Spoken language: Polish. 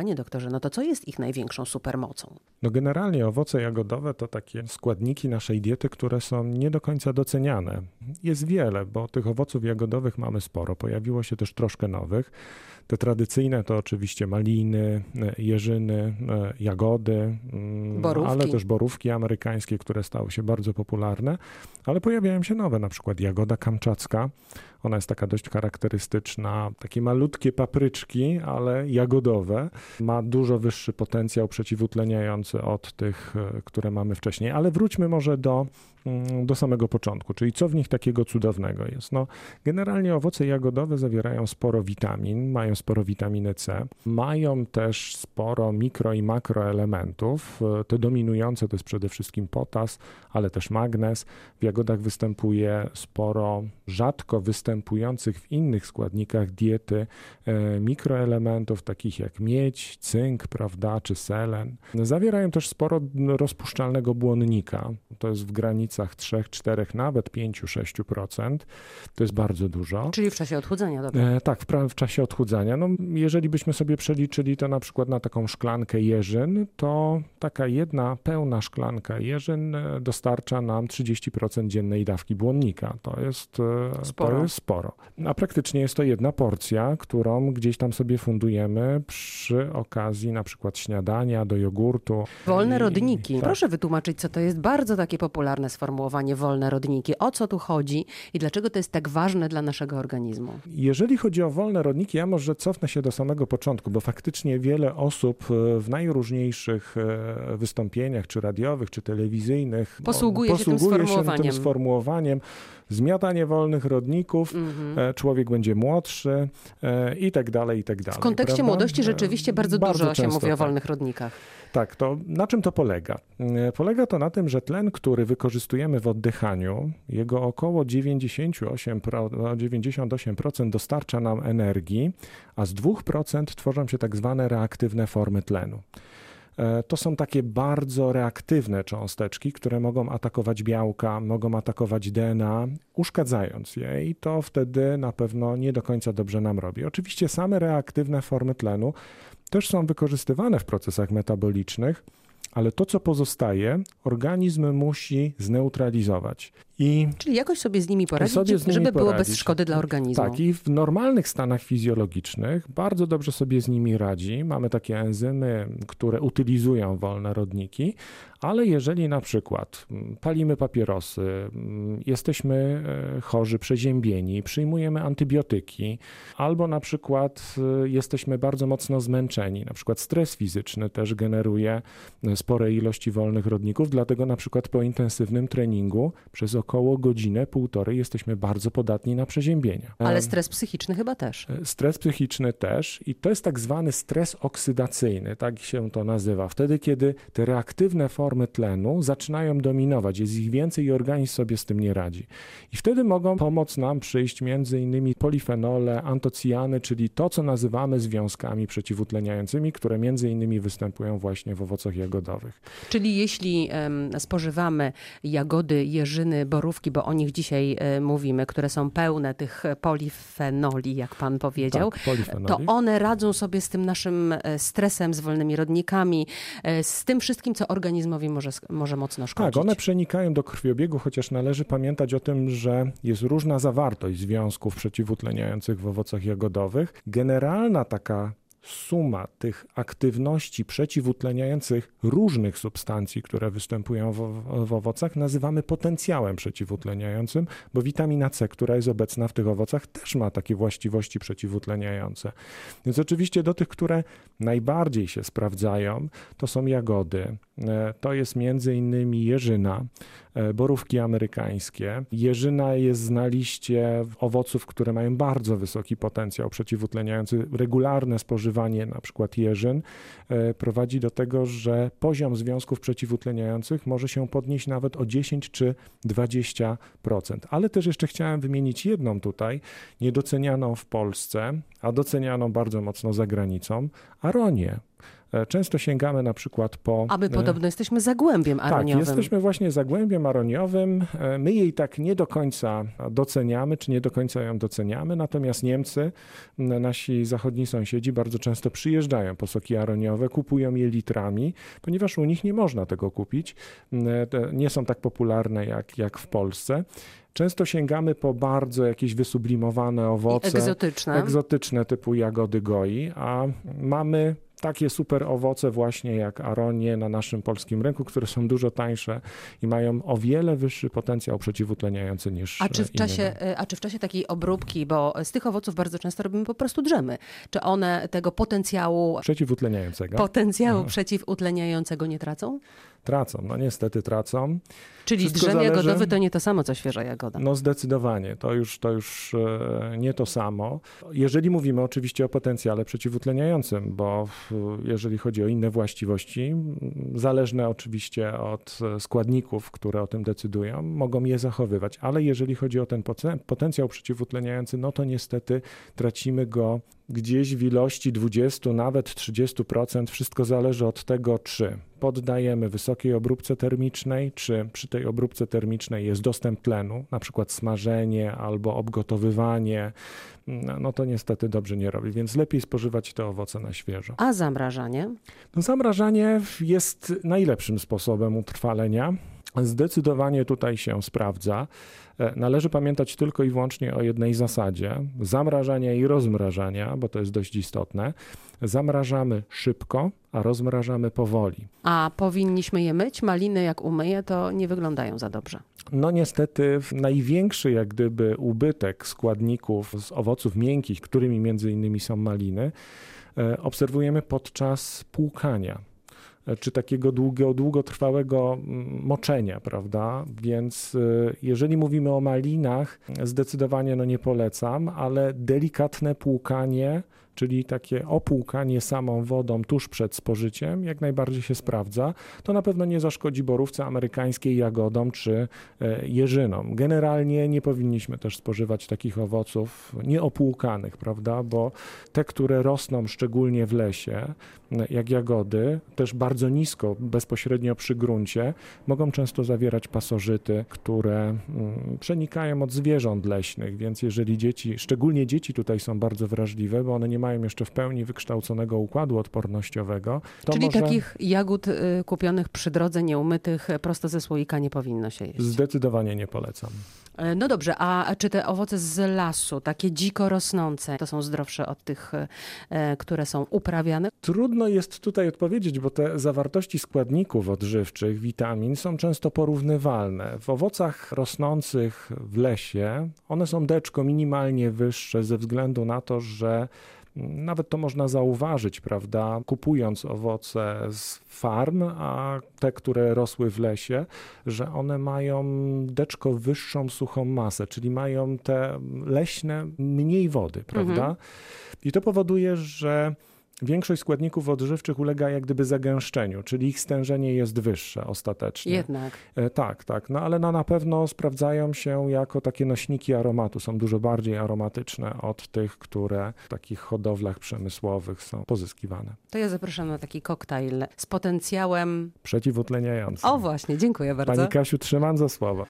Panie doktorze, no to co jest ich największą supermocą? No generalnie owoce jagodowe to takie składniki naszej diety, które są nie do końca doceniane. Jest wiele, bo tych owoców jagodowych mamy sporo. Pojawiło się też troszkę nowych. Te tradycyjne to oczywiście maliny, jeżyny, jagody, mm, borówki. ale też borówki amerykańskie, które stały się bardzo popularne, ale pojawiają się nowe, na przykład jagoda kamczacka. Ona jest taka dość charakterystyczna, takie malutkie papryczki, ale jagodowe. Ma dużo wyższy potencjał przeciwutleniający od tych, e, które mamy wcześniej. Ale wróćmy może do, mm, do samego początku, czyli co w nich takiego cudownego jest. No, generalnie owoce jagodowe zawierają sporo witamin, mają sporo witaminy C, mają też sporo mikro i makroelementów. E, te dominujące to jest przede wszystkim potas, ale też magnez. W jagodach występuje sporo rzadko występujących w innych składnikach diety e, mikroelementów, takich jak miedź, cynk, prawda, czy selen. Zawierają też sporo rozpuszczalnego błonnika. To jest w granicach 3, 4, nawet 5, 6%. To jest bardzo dużo. Czyli w czasie odchudzania, dobra. E, tak, w, w czasie odchudzania. No, jeżeli byśmy sobie przeliczyli to na przykład na taką szklankę jeżyn, to taka jedna pełna szklanka jeżyn e, dostarcza nam 30% dziennej dawki błonnika. To jest sporo. To jest sporo. A praktycznie jest to jedna porcja, którą gdzieś tam sobie fundujemy przy okazji na przykład śniadania, do jogurtu. Wolne rodniki. Tak. Proszę wytłumaczyć, co to jest bardzo takie popularne sformułowanie wolne rodniki. O co tu chodzi i dlaczego to jest tak ważne dla naszego organizmu? Jeżeli chodzi o wolne rodniki, ja może cofnę się do samego początku, bo faktycznie wiele osób e, w najróżniejszych e, wystąpieniach, czy radiowych, czy telewizyjnych, posługuje, posługuje się, tym sformułowaniem. się tym sformułowaniem zmiatanie wolnych rodników, mm-hmm. człowiek będzie młodszy e, i tak dalej, i tak dalej. W kontekście prawda? młodości rzeczywiście bardzo, bardzo dużo się mówi o tak. wolnych rodnikach. Tak, to na czym to polega? E, polega to na tym, że tlen, który wykorzystujemy w oddychaniu, jego około 98%, 98% dostarcza nam energii, a z 2% tworzą się tak zwane reaktywne formy tlenu. E, to są takie bardzo reaktywne cząsteczki, które mogą atakować białka, mogą atakować DNA, uszkadzając je i to wtedy na pewno nie do końca dobrze nam robi. Oczywiście same reaktywne formy tlenu też są wykorzystywane w procesach metabolicznych, ale to, co pozostaje, organizm musi zneutralizować. I Czyli jakoś sobie z nimi poradzić, sobie z nimi żeby poradzić. było bez szkody dla organizmu. Tak, i w normalnych stanach fizjologicznych bardzo dobrze sobie z nimi radzi. Mamy takie enzymy, które utylizują wolne rodniki, ale jeżeli na przykład mm, palimy papierosy, mm, jesteśmy e, chorzy, przeziębieni, przyjmujemy antybiotyki, albo na przykład e, jesteśmy bardzo mocno zmęczeni, na przykład stres fizyczny też generuje e, spore ilości wolnych rodników, dlatego na przykład po intensywnym treningu przez około godzinę, półtorej jesteśmy bardzo podatni na przeziębienia. Ale stres psychiczny chyba też. Stres psychiczny też i to jest tak zwany stres oksydacyjny, tak się to nazywa. Wtedy, kiedy te reaktywne formy tlenu zaczynają dominować, jest ich więcej i organizm sobie z tym nie radzi. I wtedy mogą pomóc nam przyjść między innymi polifenole, antocjany, czyli to, co nazywamy związkami przeciwutleniającymi, które między innymi występują właśnie w owocach jagodowych. Czyli jeśli um, spożywamy jagody, jeżyny, borówki, bo o nich dzisiaj um, mówimy, które są pełne tych polifenoli, jak pan powiedział, tak, to one radzą sobie z tym naszym e, stresem, z wolnymi rodnikami, e, z tym wszystkim, co organizmowi może, może mocno szkodzić. Tak, one przenikają do krwiobiegu, chociaż należy pamiętać o tym, że jest różna zawartość związków przeciwutleniających w owocach jagodowych. Generalna taka suma tych aktywności przeciwutleniających różnych substancji, które występują w, w, owocach, nazywamy potencjałem przeciwutleniającym, bo witamina C, która jest obecna w tych owocach, też ma takie właściwości przeciwutleniające. Więc oczywiście do tych, które najbardziej się sprawdzają, to są jagody, to jest między innymi jeżyna, e, borówki amerykańskie. Jeżyna jest na liście owoców, które mają bardzo wysoki potencjał przeciwutleniający. Regularne spożywanie spożywanie na przykład jeżyn e, prowadzi do tego, że poziom związków przeciwutleniających może się podnieść nawet o 10 czy 20%. Ale też jeszcze chciałem wymienić jedną tutaj, niedocenianą w Polsce, a docenianą bardzo mocno za granicą, aronię. E, często sięgamy na przykład po... A my podobno jesteśmy zagłębiem aroniowym. Tak, jesteśmy właśnie zagłębiem aroniowym. My jej tak nie do końca doceniamy, czy nie do końca ją doceniamy, natomiast Niemcy, nasi zachodni sąsiedzi bardzo często przyjeżdżają po soki aroniowe, kupują je litrami, ponieważ u nich nie można tego kupić. Nie są tak popularne jak, jak w Polsce. Często sięgamy po bardzo jakieś wysublimowane owoce. Egzotyczne. Egzotyczne typu jagody goi, a mamy takie super owoce właśnie jak aronie na naszym polskim rynku, które są dużo tańsze i mają o wiele wyższy potencjał przeciwutleniający niż a czy w czasie, e, A czy w czasie takiej obróbki, bo z tych owoców bardzo często robimy po prostu drzemy, czy one tego potencjału... Przeciwutleniającego. Potencjału przeciwutleniającego nie tracą? Tracą, no niestety tracą. Czyli Wszystko drzem zależy... jagodowy to nie to samo, co świeża jagoda. No zdecydowanie, to już, to już e, nie to samo. Jeżeli mówimy oczywiście o potencjale przeciwutleniającym, bo jeżeli chodzi o inne właściwości, zależne oczywiście od składników, które o tym decydują, mogą je zachowywać, ale jeżeli chodzi o ten potencjał przeciwutleniający, no to niestety tracimy go gdzieś w ilości 20, nawet 30%. Wszystko zależy od tego, czy poddajemy wysokiej obróbce termicznej, czy przy tej obróbce termicznej jest dostęp tlenu, na przykład smażenie albo obgotowywanie, no to niestety dobrze nie robi, więc lepiej spożywać te owoce na świeżo. A zamrażanie? No, zamrażanie jest najlepszym sposobem utrwalenia. Zdecydowanie tutaj się sprawdza. E, należy pamiętać tylko i wyłącznie o jednej zasadzie: zamrażania i rozmrażania, bo to jest dość istotne. Zamrażamy szybko, a rozmrażamy powoli. A powinniśmy je myć? Maliny, jak umyję, to nie wyglądają za dobrze. No niestety największy jak gdyby ubytek składników z owoców miękkich, którymi między innymi są maliny, e, obserwujemy podczas płukania czy takiego długo, długotrwałego mm, moczenia, prawda? Więc y, jeżeli mówimy o malinach, zdecydowanie no nie polecam, ale delikatne płukanie czyli takie opłukanie samą wodą tuż przed spożyciem, jak najbardziej się sprawdza. To na pewno nie zaszkodzi borówce amerykańskiej, jagodom czy e, jeżynom. Generalnie nie powinniśmy też spożywać takich owoców nieopłukanych, prawda, bo te, które rosną szczególnie w lesie, jak jagody, też bardzo nisko, bezpośrednio przy gruncie, mogą często zawierać pasożyty, które mm, przenikają od zwierząt leśnych, więc jeżeli dzieci, szczególnie dzieci tutaj są bardzo wrażliwe, bo one nie mają jeszcze w pełni wykształconego układu odpornościowego. Czyli może... takich jagód y, kupionych przy drodze, nieumytych, prosto ze słoika nie powinno się jeść? Zdecydowanie nie polecam. E, no dobrze, a czy te owoce z lasu, takie dziko rosnące, to są zdrowsze od tych, e, które są uprawiane? Trudno jest tutaj odpowiedzieć, bo te zawartości składników odżywczych, witamin są często porównywalne. W owocach rosnących w lesie one są deczko minimalnie wyższe ze względu na to, że nawet to można zauważyć, prawda, kupując owoce z farm, a te, które rosły w lesie, że one mają deczko wyższą suchą masę, czyli mają te leśne mniej wody, prawda? Mhm. I to powoduje, że większość składników odżywczych ulega jak gdyby zagęszczeniu, czyli ich stężenie jest wyższe ostatecznie. Jednak. E, tak, tak. No ale no, na pewno sprawdzają się jako takie nośniki aromatu. Są dużo bardziej aromatyczne od tych, które w takich hodowlach przemysłowych są pozyskiwane. To ja zapraszam na taki koktajl z potencjałem przeciwutleniającym. O właśnie, dziękuję bardzo. Pani Kasiu, trzymam za słowo.